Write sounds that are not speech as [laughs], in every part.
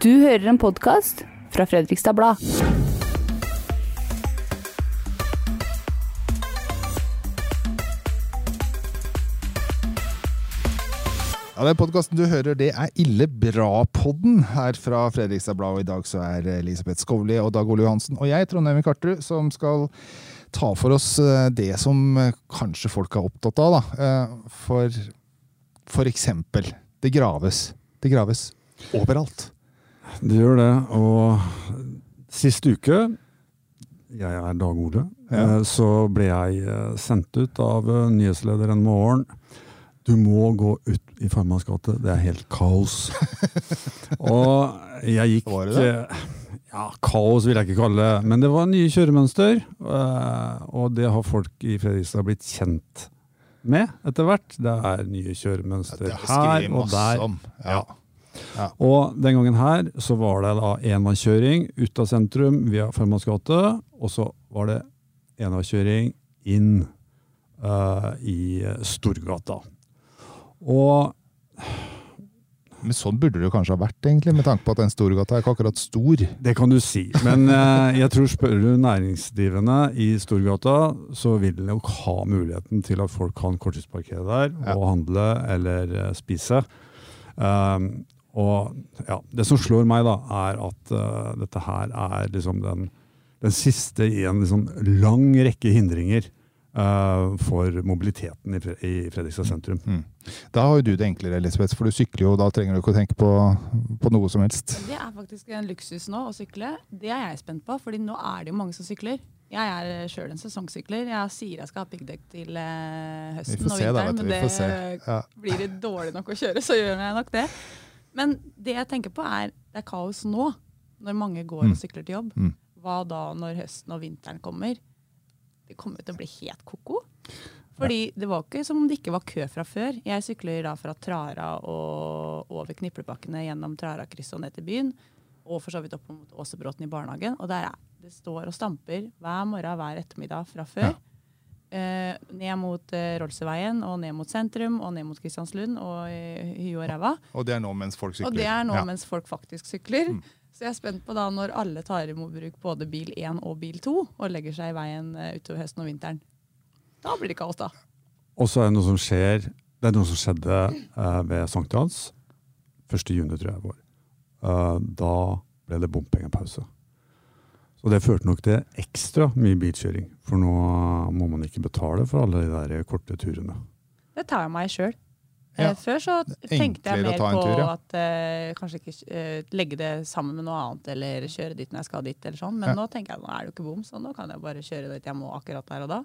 Du hører en podkast fra Fredrikstad Blad. Ja, Den podkasten du hører, det er Ille bra-podden her fra Fredrikstad Blad. Og I dag så er Elisabeth Skovli og Dag Ole Johansen og jeg, Trond Eivind Karterud, som skal ta for oss eh, det som eh, kanskje folk er opptatt av. da. Eh, For, for eksempel, det graves. Det graves overalt. Det gjør det. Og sist uke, jeg er Dag Ole, Ja. eh, så ble jeg eh, sendt ut av eh, nyhetslederen Morgen. Du må gå ut i Farmans gate, det er helt kaos. [laughs] og jeg gikk Var det det? Ja, kaos vil jeg ikke kalle det, men det var nye kjøremønster. Og det har folk i Fredrikstad blitt kjent med etter hvert. Det er nye kjøremønster har her og der. om. Ja. Og den gangen her så var det da enveiskjøring ut av sentrum via Farmans og så var det enveiskjøring inn uh, i Storgata. Og Men sånn burde det kanskje ha vært, egentlig, med tanke på at den Storgata er ikke akkurat stor. det kan du si. Men eh, jeg tror spør du næringsdrivende i Storgata, så vil de nok ha muligheten til at folk kan korttidsparkere der Ja. og handle eller eh, spise. Um, og ja, Det som slår meg, da, er at uh, dette her er liksom den, den siste i en liksom lang rekke hindringer uh, for mobiliteten i, Fre i Fredrikstad sentrum. Mm. Da har jo du det enklere, Elisabeth, for du sykler jo, og da trenger du ikke å tenke på, på noe som helst. Det er faktisk en luksus nå å sykle. Det er jeg spent på, fordi nå er det jo mange som sykler. Jeg er sjøl en sesongsykler. Jeg sier jeg skal ha piggdekk til eh, Vi høsten får og se, da. vinteren, vet du. men Vi det får se. Ja. blir det dårlig nok å kjøre, så gjør jeg nok det. Men det jeg tenker på er det er kaos nå, når mange går Mm. og sykler til jobb. Mm. Hva da når høsten og vinteren kommer? Det kommer til å bli helt ko-ko. Fordi det var ikke som om det ikke var kø fra før. Jeg sykler da fra Trara og over Kniplebakkene gjennom Trarakrysset og ned til byen. Og for så vidt opp mot Åsebråten i barnehagen. Og der er, det står og stamper hver morgen hver ettermiddag fra før. Eh, ned mot eh, Rolseveien og ned mot sentrum og ned mot Kristianslund og i huet og ræva. Og det er nå mens folk sykler. Og det er nå Ja. mens folk faktisk sykler. Mm. Så jeg er spent på da når alle tar i bruk både bil 1 og bil 2 og legger seg i veien eh, utover høsten og vinteren. Da blir det kaos, da. Og så er det noe som skjer Det er noe som skjedde eh, ved sankthans. 1. juni, tror jeg Vår. Eh, da ble det bompengepause. Så det førte nok til ekstra mye bilkjøring. For nå må man ikke betale for alle de der korte turene. Det tar jeg meg sjøl. Ja. Før så tenkte jeg mer på tur, ja. at uh, kanskje ikke uh, legge det sammen med noe annet, eller kjøre dit når jeg skal dit, eller sånn. Men Ja. nå tenker jeg nå er det jo ikke bom, så nå kan jeg bare kjøre dit jeg må akkurat der og da.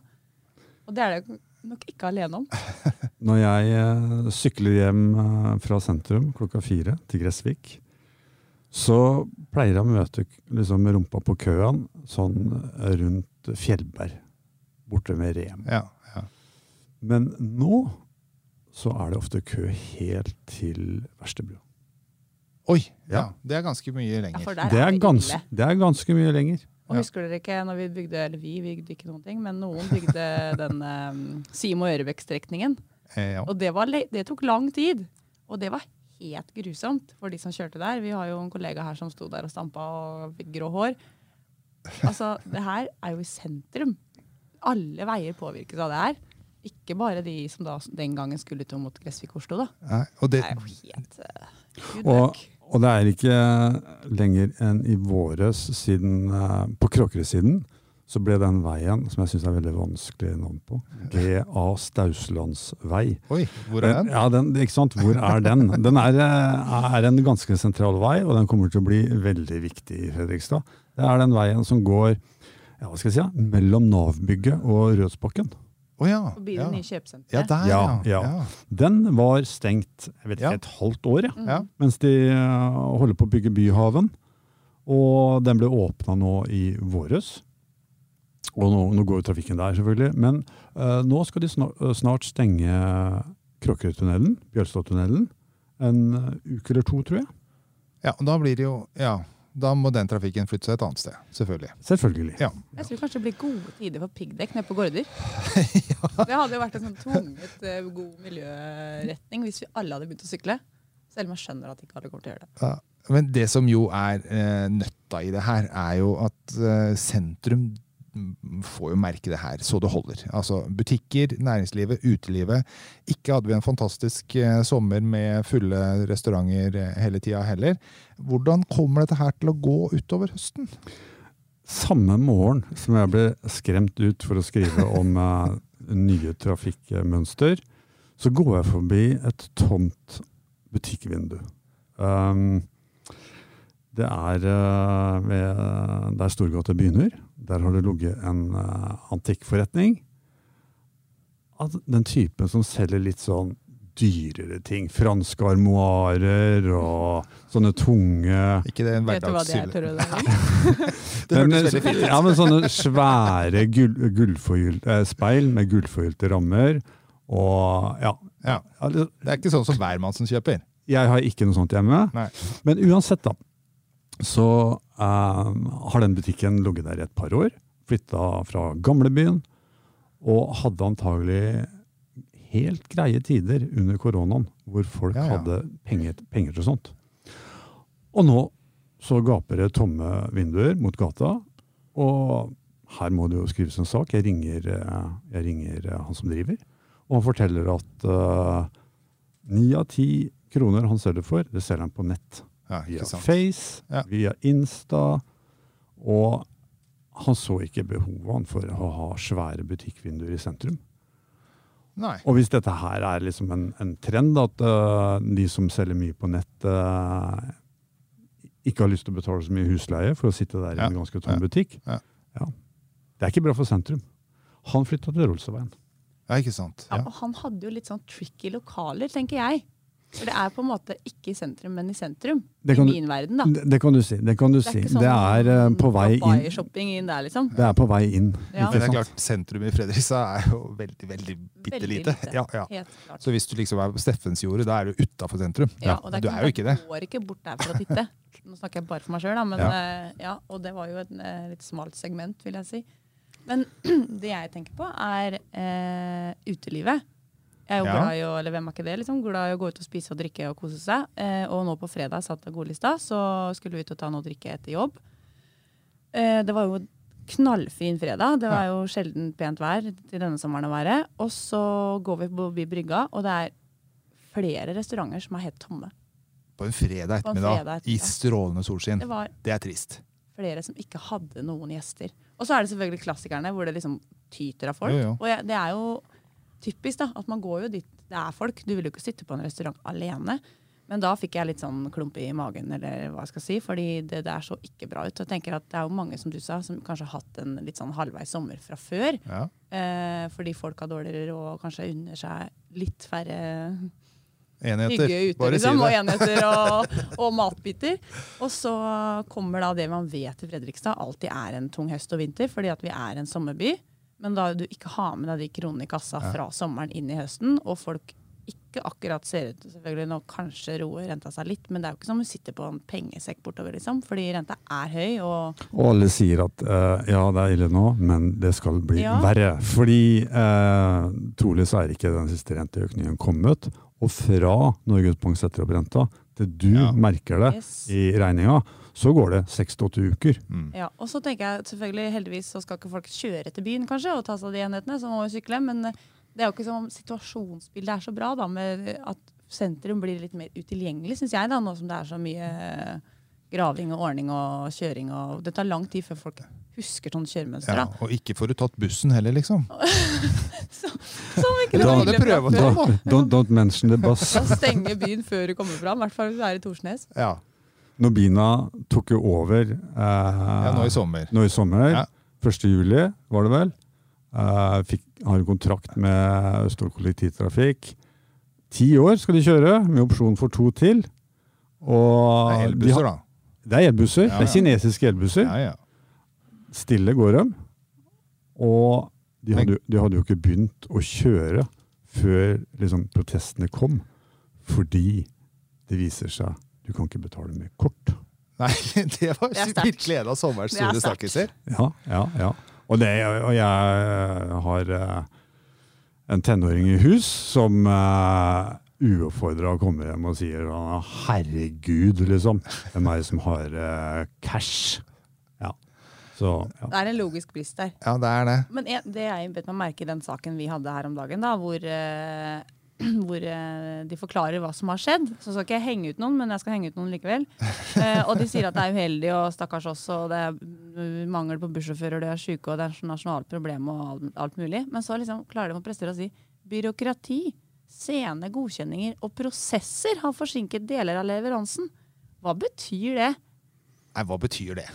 Og det er det nok ikke alene om. [laughs] Når jeg uh, sykler hjem eh, fra sentrum klokka fire til Gressvik, så pleier jeg å møte liksom rumpa på køen sånn eh, rundt Fjellberg, borte ved Rem. Ja, ja. Men nå så er det ofte kø helt til Verstebrua. Oi! Ja, Ja. det er ganske mye lenger. Ja, er Det er, gans, det er ganske mye lenger. Og Ja. husker dere ikke når vi bygde, eller vi bygde ikke noen ting, men noen bygde [laughs] den um, Simo-Ørebekk-strekningen. Eh, ja. Og det, var, le- det tok lang tid. Og det var helt grusomt for de som kjørte der. Vi har jo en kollega her som sto der og stampa og fikk grå hår. Altså, det her er jo i sentrum. Alle veier påvirkes av det her. Ikke bare de som da den gangen skulle ut mot Gressvik-Oslo, da. Nei, det, Det er jo helt uh, Og, og det er ikke lenger enn i våres siden uh, På Kråkerøy-siden så ble den veien, som jeg syns er veldig vanskelig navn på, GA Stauslandsvei. oi, hvor er den? Ja, den, ikke sant? Hvor er den? Den er, eh, er en ganske sentral vei, og den kommer til å bli veldig viktig i Fredrikstad. Det er den veien som går ja, hva skal jeg si, mellom Nav-bygget og Rødsbakken. Å ja. Forbi ja. Ja, der, Ja, ja. ja. Den var stengt jeg vet ikke, et halvt år, ja. Ja. mens de eh, holder på å bygge Byhaven. Og den ble åpna nå i våres. Og nå, nå går jo trafikken der, selvfølgelig. Men uh, nå skal de snart, snart stenge Kråkerøytunnelen, Bjølstadtunnelen, en eh, uke eller to, tror jeg. ja, og da blir det jo Ja, da må den trafikken flytte seg et annet sted. Selvfølgelig. Selvfølgelig. Ja. Jeg tror kanskje det blir gode tider for piggdekk nede på Gårder. [laughs] Det hadde jo vært en sånn tvunget eh, god miljøretning hvis vi alle hadde begynt å sykle. Selv om jeg skjønner at ikke alle kommer til å gjøre det. Ja, Men det som jo er eh, nøtta i det her, er jo at eh, sentrum får jo merke det her så det holder. Altså Butikker, næringslivet, utelivet. Ikke hadde vi en fantastisk eh, sommer med fulle restauranter eh, hele tida heller. Hvordan kommer dette her til å gå utover høsten? Samme morgen som jeg ble skremt ut for å skrive om eh, nye trafikkmønster, så går jeg forbi et tomt butikkvindu. Um, det er eh, ved, der Storgata begynner. Der har det ligget en eh, antikkforretning. At den typen som selger litt sånn dyrere ting. Franske armoarer og sånne tunge Ikke det en Vet du hva [laughs] det er, hverdagshylle? Tore? Det hørtes veldig fint ut. Ja, men sånne svære gull, gullforgylte- eh, speil med gullforgylte rammer. Og ja. Ja. det, Det er ikke sånn som hvermannsen kjøper. jeg har ikke noe sånt hjemme. Nei. Men uansett, da. Så eh, har den butikken ligget der i et par år. Flytta fra gamlebyen. Og hadde antagelig helt greie tider under koronaen, hvor folk Ja, ja. hadde penger, penger til sånt. Og nå så gaper det tomme vinduer mot gata. Og her må det jo skrives en sak. Jeg ringer, eh, jeg ringer eh, han som driver, og han forteller at ni av ti kroner han selger for, det selger han på nett. Ja, Via ikke sant. Face, Ja. via Insta. Og han så ikke behovet for å ha svære butikkvinduer i sentrum. Nei. Og hvis dette her er liksom en, en trend, at uh, de som selger mye på nett uh, ikke har lyst til å betale så mye husleie for å sitte der i en Ja, ganske tom ja, butikk, ja. ja. Det er ikke bra for sentrum. Han flytta til Rolstadveien. Ja, ikke sant. Ja, Ja. og han hadde jo litt sånn tricky lokaler, tenker jeg. For det er på en måte ikke i sentrum, men i sentrum. I du- min verden, da. Det, det kan du si. Det, kan du Det er si. ikke sånn det er uh, på vei inn. shopping inn der, liksom. Det er på vei inn. Ja. Men det er klart, sentrum i Fredrikstad er jo veldig, veldig bitte Veldig lite. lite. Ja, ja. Helt klart. Så hvis du liksom er på Steffensjordet, da er du utafor sentrum. Ja, og det er, du er jo ikke det. Jeg går ikke bort der for å titte. Nå snakker jeg bare for meg sjøl, men Ja. eh, ja, og det var jo et uh, litt smalt segment, vil jeg si. Men [clears throat] det jeg tenker på, er eh, utelivet. Jeg er jo Ja. glad i å, eller hvem er ikke det, liksom, glad i å gå ut og spise og drikke og kose seg. Eh, og nå på fredag satt jeg godlista, så skulle vi ut og ta noe å drikke etter jobb. Eh, det var jo knallfin fredag. Det var jo sjelden pent vær til denne sommeren å være. Og så går vi forbi brygga, og det er flere restauranter som er helt tomme. På en fredag ettermiddag, en ettermiddag i strålende solskinn. Det Det er trist. flere som ikke hadde noen gjester. Og så er det selvfølgelig klassikerne, hvor det liksom tyter av folk. Jo, jo. Og jeg, det er jo typisk, da. At man går jo dit det er folk. Du vil jo ikke sitte på en restaurant alene. Men da fikk jeg litt sånn klump i magen, eller hva jeg skal si, fordi det der så ikke bra ut. Og jeg tenker at det er jo mange, som du sa, som kanskje har hatt en litt sånn halvveis sommer fra før. Ja. Eh, fordi folk har dårligere og kanskje unner seg litt færre Enheter. hygge ute, liksom, og enheter og, og matbiter. Og så kommer da det man vet i Fredrikstad alltid er en tung høst og vinter, fordi at vi er en sommerby. Men da du ikke har med deg de kronene i kassa fra sommeren inn i høsten, og folk ikke akkurat ser ut selvfølgelig nå kanskje roer renta seg litt, men det er jo ikke som sånn, du sitter på en pengesekk bortover, liksom. Fordi renta er høy, og Og alle sier at uh, ja, det er ille nå, men det skal bli Ja. verre. Fordi uh, trolig så er ikke den siste renteøkningen kommet. Og fra Norges Bank setter opp renta, til du Ja. merker det Yes. i regninga, så går det seks til åtte uker. Mm. Ja, og så tenker jeg selvfølgelig, heldigvis så skal ikke folk kjøre til byen kanskje og ta seg av de enhetene, så må jo sykle, men eh, det er jo ikke som om situasjonsbildet er så bra da, med at sentrum blir litt mer utilgjengelig, synes jeg da, nå som det er så mye eh, graving og ordning og kjøring, og det tar lang tid før folk husker sånn kjøremønster Ja, og ikke får du tatt bussen heller, liksom. [laughs] Som ikke noe kan prøve da. Don't, don't mention the bus. Da stenger byen før du kommer fram, i hvert fall hvis du er i Torsnes. Ja. Nobina tok jo over eh, ja, nå i sommer. nå i sommer. Ja. 1. juli, var det vel. Eh, fikk, har en kontrakt med Østfold kollektivtrafikk. Ti år skal de kjøre, med opsjon for to til. Og Det er elbusser, de da. Det er elbusser. Ja, Det er kinesiske elbusser. Ja, ja. Stille går de. Og de hadde, de hadde jo ikke begynt å kjøre før liksom, protestene kom. Fordi det viser seg du kan ikke betale med kort. [laughs] Nei, det var Det er virkelig en av sommerens Det er store snakkiser. Ja, ja, ja. Og, det, og jeg har eh, en tenåring i hus som eh, uoppfordra kommer hjem og sier 'herregud', liksom. Hvem er det som har uh, cash? Ja. Så, ja. Det er en logisk brist der. Ja, det er det. Men jeg, det jeg bet meg merke i den saken vi hadde her om dagen, da, hvor, eh, [clears throat] hvor eh, de forklarer hva som har skjedd. Så skal ikke jeg henge ut noen, men jeg skal henge ut noen likevel. [laughs] Eh, og de sier at det er uheldig, og stakkars oss, og det er mm, mangel på bussjåfører, de er syke, og det er et nasjonalt problem, og alt, alt mulig. Men så liksom klarer de å prestere å si byråkrati, sene godkjenninger og prosesser har forsinket deler av leveransen. Hva betyr det? Nei, hva betyr det?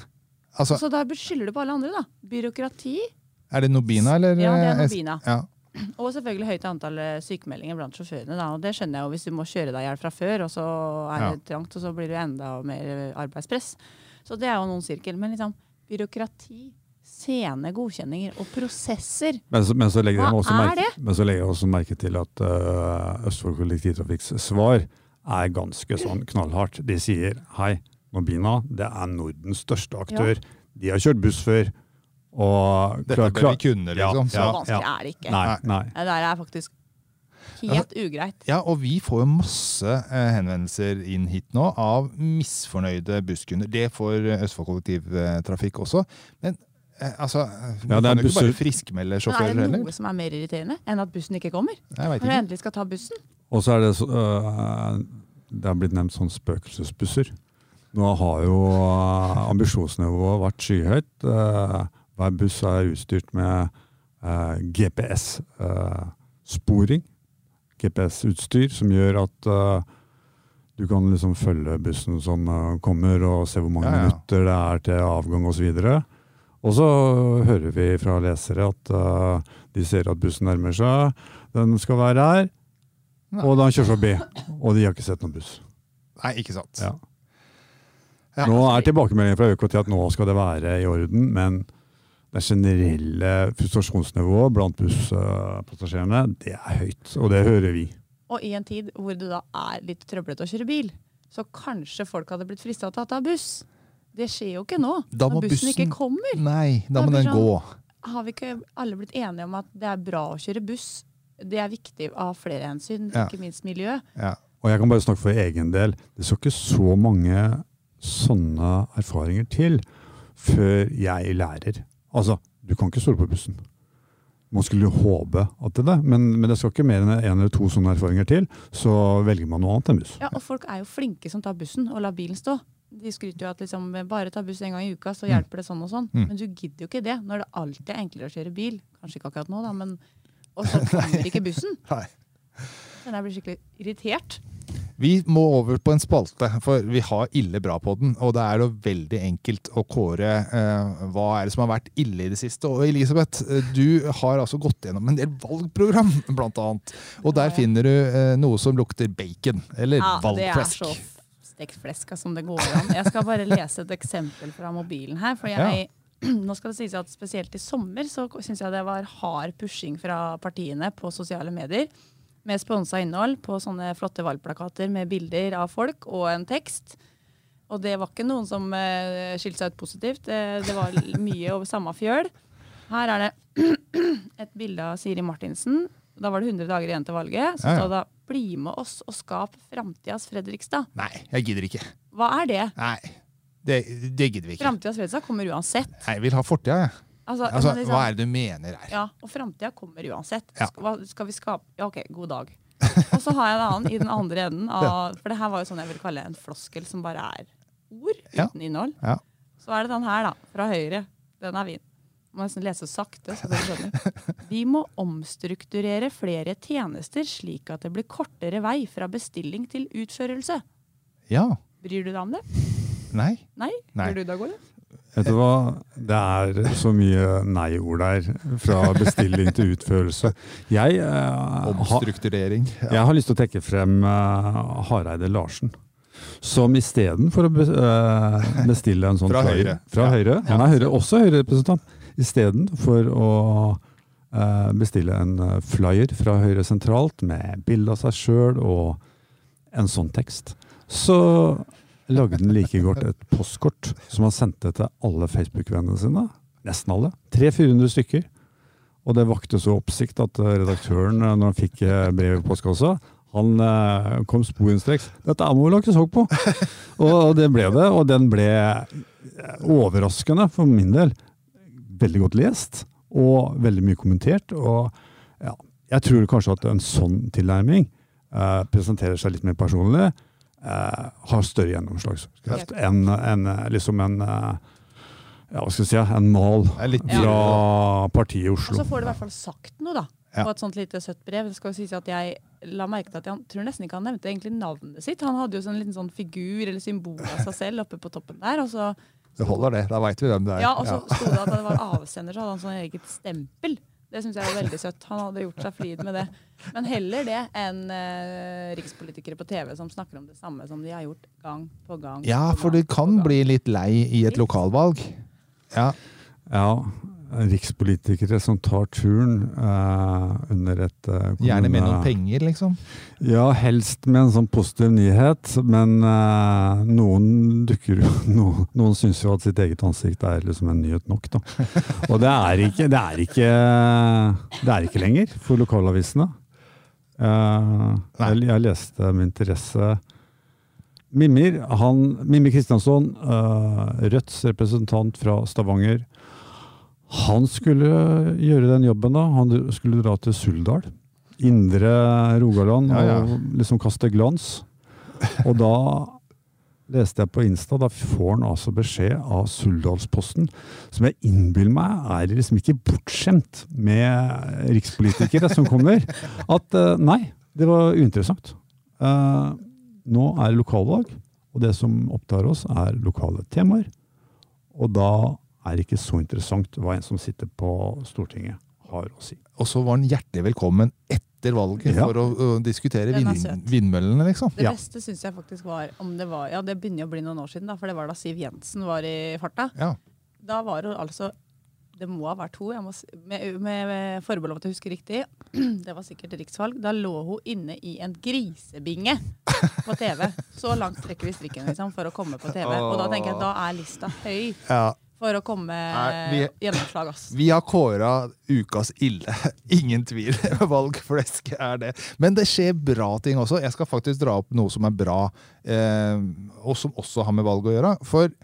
Altså, Så da skylder du på alle andre, da. Byråkrati, er det Nobina, eller? Ja, det er eh, Nobina. Ja. Og selvfølgelig høyt antall eh, sykemeldinger blant sjåførene. Da. Og det skjønner jeg jo hvis du må kjøre deg i hjel fra før, og så er det trangt, og så blir det enda mer eh, arbeidspress. Så det er jo noen sirkel. Men liksom byråkrati, sene godkjenninger og prosesser. Men, så, men, så legger jeg også også merke til at uh, Østfold Kollektivtrafikks svar er ganske sånn knallhardt. De sier hei, Nobina det er Nordens største aktør. De har kjørt buss før. Og Dette bør vi kunne, liksom. Så Ja, vanskelig ja. er det ikke. Nei, nei. Det der er faktisk helt ugreit. Ja, og vi får jo masse eh, henvendelser inn hit nå av misfornøyde busskunder. Det får eh, Østfold Kollektivtrafikk også. Men eh, altså, Ja, det er kan jo ikke bare friskmelde sjåfører Men er det det heller. noe som er mer irriterende enn at bussen ikke kommer? Når du endelig skal ta bussen? Og så er det så, øh, Det er blitt nevnt sånn spøkelsesbusser. Nå har jo ambisjonsnivået vært skyhøyt. Øh, hver buss er utstyrt med øh, GPS-sporing. GPS-utstyr som gjør at øh, du kan liksom følge bussen som øh, kommer, og se hvor mange Ja, ja. minutter det er til avgang osv. Og så hører vi fra lesere at uh, de ser at bussen nærmer seg. Den skal være her. Nei. Og da kjører forbi. Og de har ikke sett noen buss. Nei, ikke sant. Ja. Ja. Nå er tilbakemeldingen fra ØKT at nå skal det være i orden, men det generelle frustrasjonsnivået blant busspassasjerene, det er høyt. Og det hører vi. Og i en tid hvor det da er litt trøblete å kjøre bil, så kanskje folk hadde blitt frista til å ta buss. Det skjer jo ikke nå. Da må når bussen, bussen- ikke kommer. Nei, da Da må den sånn- gå. Har vi ikke alle blitt enige om at det er bra å kjøre buss? Det er viktig av flere hensyn, Ja. ikke minst miljø. Ja. Og jeg kan bare snakke for egen del. Det skal ikke så mange sånne erfaringer til før jeg lærer. Altså, du kan ikke stole på bussen. Man skulle jo håpe at det er men, men det skal ikke mer enn en eller to sånne erfaringer til, så velger man noe annet enn buss. Ja, og folk er jo flinke som tar bussen og lar bilen stå. De skryter jo at liksom, bare ta buss en gang i uka, så hjelper det sånn og sånn. Mm. Men du gidder jo ikke det når det alltid er enklere å kjøre bil. Kanskje ikke akkurat nå, da, men Og så [laughs] kommer ikke bussen. Nei. Men jeg blir skikkelig irritert. Vi må over på en spalte, for vi har ille bra på den. Og det er jo veldig enkelt å kåre eh, hva er det som har vært ille i det siste. Og Elisabeth, eh, du har altså gått gjennom en del valgprogram, blant annet. Og der finner du eh, noe som lukter bacon. Eller Ja, det er så stekt flesk som det går an. Jeg skal bare lese et eksempel fra mobilen her. For jeg, [clears throat] nå skal det sies at spesielt i sommer så syns jeg det var hard pushing fra partiene på sosiale medier. Med sponsa innhold på sånne flotte valgplakater med bilder av folk og en tekst. Og det var ikke noen som uh, skilte seg ut positivt. Det, det var mye over samme fjøl. Her er det [clears throat] et bilde av Siri Martinsen. Da var det 100 dager igjen til valget. Så Ja, ja. det 'Bli med oss og skap framtidas Fredrikstad'. Nei, jeg gidder ikke. Hva er det? Nei, det, det gidder vi ikke. Framtidas Fredrikstad kommer uansett. Nei, jeg vil ha fortida, jeg. Altså, Altså, liksom- hva er det du mener her? Ja, og framtida kommer uansett. Ja. Skal, skal vi skape Ja, OK, god dag. Og så har jeg en annen i den andre enden. Av, [laughs] for det her var jo sånn jeg vil kalle en floskel som bare er ord uten innhold. Ja. Så er det den her, da. Fra høyre. Den er fin. Må nesten lese sakte. så dere skjønner. [laughs] Vi må omstrukturere flere tjenester slik at det blir kortere vei fra bestilling til utførelse. Ja. Bryr du deg om det? Nei. Nei? Nei. Gjør du deg det, Gole? Vet du hva? Det er så mye nei-ord der, fra bestilling til utførelse. Jeg, eh, Omstrukturering. Ja. jeg har lyst til å trekke frem eh, Hareide Larsen. Som istedenfor å be, eh, bestille en sånn Fra flyer- Høyre. Fra Ja. Høyre. Han er Høyre, også Høyre-representant. Istedenfor å eh, bestille en eh, flyer fra Høyre sentralt med bilde av seg sjøl og en sånn tekst, så lagde den like godt et postkort som han sendte til alle Facebook-vennene sine. Nesten alle. 300-400 stykker. Og det vakte så oppsikt at eh, redaktøren, eh, når han fikk eh, brevet i postkassa, Han kom sporenstreks. Dette må vi lage sak på! og, det ble det, og den ble overraskende for min del. Veldig godt lest, og veldig mye kommentert. og ja, Jeg tror kanskje at en sånn tilnærming eh, presenterer seg litt mer personlig, eh, har større gjennomslagskraft enn eh, liksom en eh, ja, hva skal jeg si, en mal fra partiet i Oslo. Og så får du i hvert fall sagt noe, da. Ja. På et sånt lite søtt brev. Det skal jo sies at jeg la merke til at jeg tror nesten ikke han nevnte egentlig navnet sitt. Han hadde jo sånn liten sånn figur eller symbol av seg selv oppe på toppen der. Og så, Det holder, det. Da veit vi hvem det er. ja, og så sto det at det var avsender, så hadde han sånn eget stempel. Det syns jeg var veldig søtt. Han hadde gjort seg flid med det. Men heller det enn eh, rikspolitikere på TV som snakker om det samme som de har gjort gang på gang. Ja, for du kan bli litt lei i et lokalvalg. Ja, Ja, rikspolitikere som tar turen eh, under et eh, Gjerne med noen penger, liksom. Ja, helst med en sånn positiv nyhet, men eh, noen dukker jo [laughs] Noen, noen syns jo at sitt eget ansikt er liksom en nyhet nok, da. Og det er ikke, det er ikke, det er ikke lenger for lokalavisene. Eh, jeg, jeg leste med interesse Mimir, han, Mimmi Kristiansson, eh, Rødts representant fra Stavanger, han skulle gjøre den jobben da. Han skulle dra til Suldal. Indre Rogaland Ja, ja. og liksom kaste glans. Og da leste jeg på Insta, da får han altså beskjed av Suldalsposten, som jeg innbiller meg er liksom ikke bortskjemt med rikspolitikere som kommer, at eh, nei, det var uinteressant. Eh, nå er det lokalvalg, og det som opptar oss er lokale temaer. Og da er ikke så interessant hva en som sitter på Stortinget har å si. Og så var han hjertelig velkommen etter valget Ja. for å, å diskutere er vind, vindmøllene, liksom. Det Ja. beste syns jeg faktisk var om det var Ja, det begynner å bli noen år siden, da, for det var da Siv Jensen var i farta. Ja. Da var det altså Det må ha vært hun, jeg må, med, med, med forbehold om at jeg husker riktig. [clears throat] Det var sikkert riksvalg. Da lå hun inne i en grisebinge på TV. Så langt trekker vi strikken liksom, for å komme på TV. Og da tenker jeg da er lista høy ja. For å komme Nei, vi- gjennomslag. ass. Vi har kåra ukas ille. [laughs] Ingen tvil. [laughs] Valgflesk er det. Men det skjer bra ting også. Jeg skal faktisk dra opp noe som er bra, eh, og som også har med valg å gjøre. For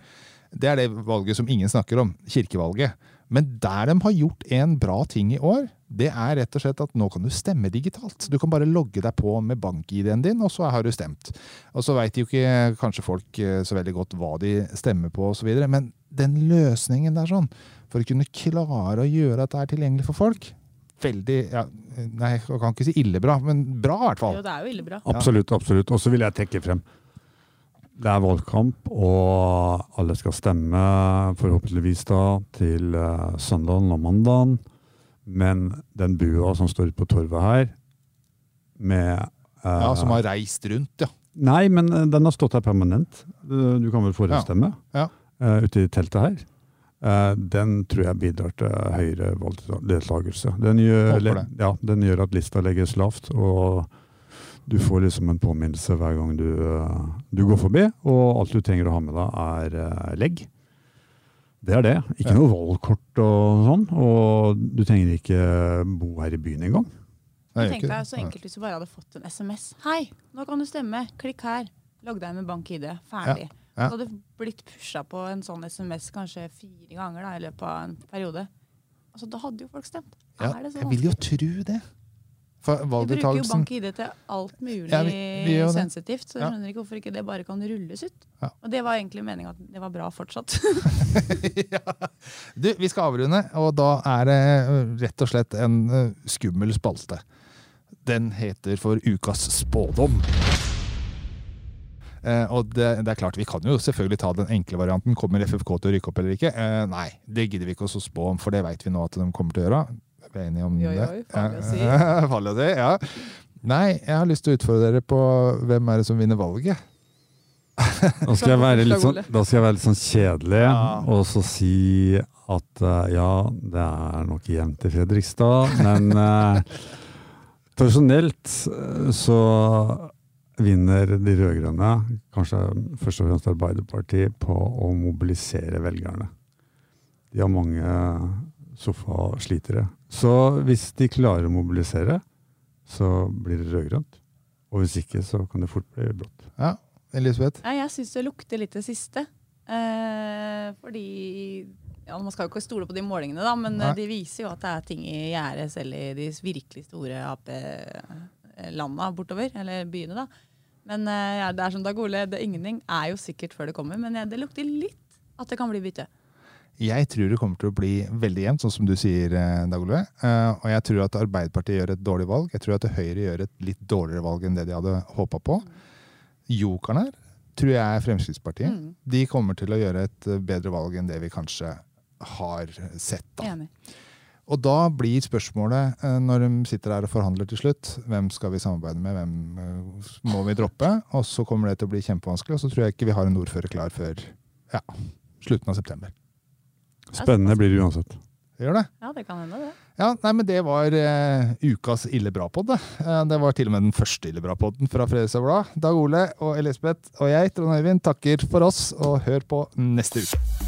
det er det valget som ingen snakker om. Kirkevalget. Men der de har gjort en bra ting i år, det er rett og slett at nå kan du stemme digitalt. Du kan bare logge deg på med bank-ID-en din, og så har du stemt. Og så veit jo ikke kanskje folk eh, så veldig godt hva de stemmer på osv., men den løsningen der sånn, for å kunne klare å gjøre dette er tilgjengelig for folk, veldig ja, Nei, jeg kan ikke si ille bra, men bra i hvert fall. Jo, det er jo ille bra. Absolutt, absolutt. Og så vil jeg trekke frem det er valgkamp, og alle skal stemme, forhåpentligvis da, til uh, søndagen og mandagen. Men den bua som står ute på torvet her, med eh, Ja, Som har reist rundt, ja. Nei, men eh, den har stått her permanent. Du kan vel forhåndsstemme? Ja. eh, ute i teltet her. Eh, den tror jeg bidrar til høyere valgdeltakelse. Den gjør, ja, den gjør at lista legges lavt, og du får liksom en påminnelse hver gang du, eh, du går forbi, og alt du trenger å ha med deg, er eh, legg. Det er det. Ikke noe valgkort og sånn, og du trenger ikke bo her i byen engang. Tenk deg så enkelt hvis du bare hadde fått en SMS. Hei, nå kan du stemme. Klikk her. Logg deg med bank-ID. Ferdig. Ja. Så hadde du blitt pusha på en sånn SMS kanskje fire ganger da, i løpet av en periode. Altså, Da hadde jo folk stemt. Ja, er det så jeg vil jo tro det. For Vi bruker jo bank-ID til alt mulig Ja, vi- vi sensitivt, så jeg Ja. skjønner ikke hvorfor ikke det bare kan rulles ut. Ja. Og det var egentlig meninga at det var bra fortsatt. [laughs] ja. Du, vi skal avrunde, og da er det rett og slett en skummel spalte. Den heter for Ukas spådom. Eh, og det, det er klart, Vi kan jo selvfølgelig ta den enkle varianten. Kommer FFK til å rykke opp eller ikke? Eh, nei, det gidder vi ikke å spå om, for det vet vi nå at de kommer til å gjøre. Er vi enige om jo, jo, det? farlig å si. Ja, [laughs] farlig å si, ja. Nei, jeg har lyst til å utfordre dere på hvem er det som vinner valget. [laughs] Da skal jeg være litt sånn, da skal jeg være litt sånn kjedelig Ja. og så si at eh, ja, det er nok jevnt i Fredrikstad, men eh, tradisjonelt så vinner de rød-grønne, kanskje først og fremst Arbeiderpartiet, på å mobilisere velgerne. De har mange sofaslitere. Så hvis de klarer å mobilisere, så blir det rød-grønt. Og hvis ikke, så kan det fort bli blått. Ja, Elisabeth? Ja, jeg syns det lukter litt det siste. Eh, fordi ja, Man skal jo ikke stole på de målingene, da, men Nei. eh, de viser jo at det er ting i gjære selv i de virkelig store Ap-landa bortover. Eller byene, da. Men eh, ja, det er som Dag Ole, det ingenting er jo sikkert før det kommer. Men det lukter litt at det kan bli bytte. Jeg tror det kommer til å bli veldig jevnt, sånn som du sier, eh, Dag Ole. Eh, Og jeg tror at Arbeiderpartiet gjør et dårlig valg. Jeg tror at Høyre gjør et litt dårligere valg enn det de hadde håpa på. Jokeren her tror jeg er Fremskrittspartiet. Mm. De kommer til å gjøre et bedre valg enn det vi kanskje har sett. da. Enig. Og da blir spørsmålet, eh, når de sitter her og forhandler til slutt, hvem skal vi samarbeide med, hvem eh, må vi droppe? Og så kommer det til å bli kjempevanskelig, og så tror jeg ikke vi har en ordfører klar før ja, slutten av september. Spennende blir det uansett. Gjør det? Ja, det kan hende, det. Ja, nei, men Det var uh, ukas Ille bra-podd. det. Eh, det var til og med den første Ille bra-podden fra Fredrikstad Blad. Dag Ole og Elisabeth og jeg, Trond Øyvind, takker for oss, og hør på neste uke.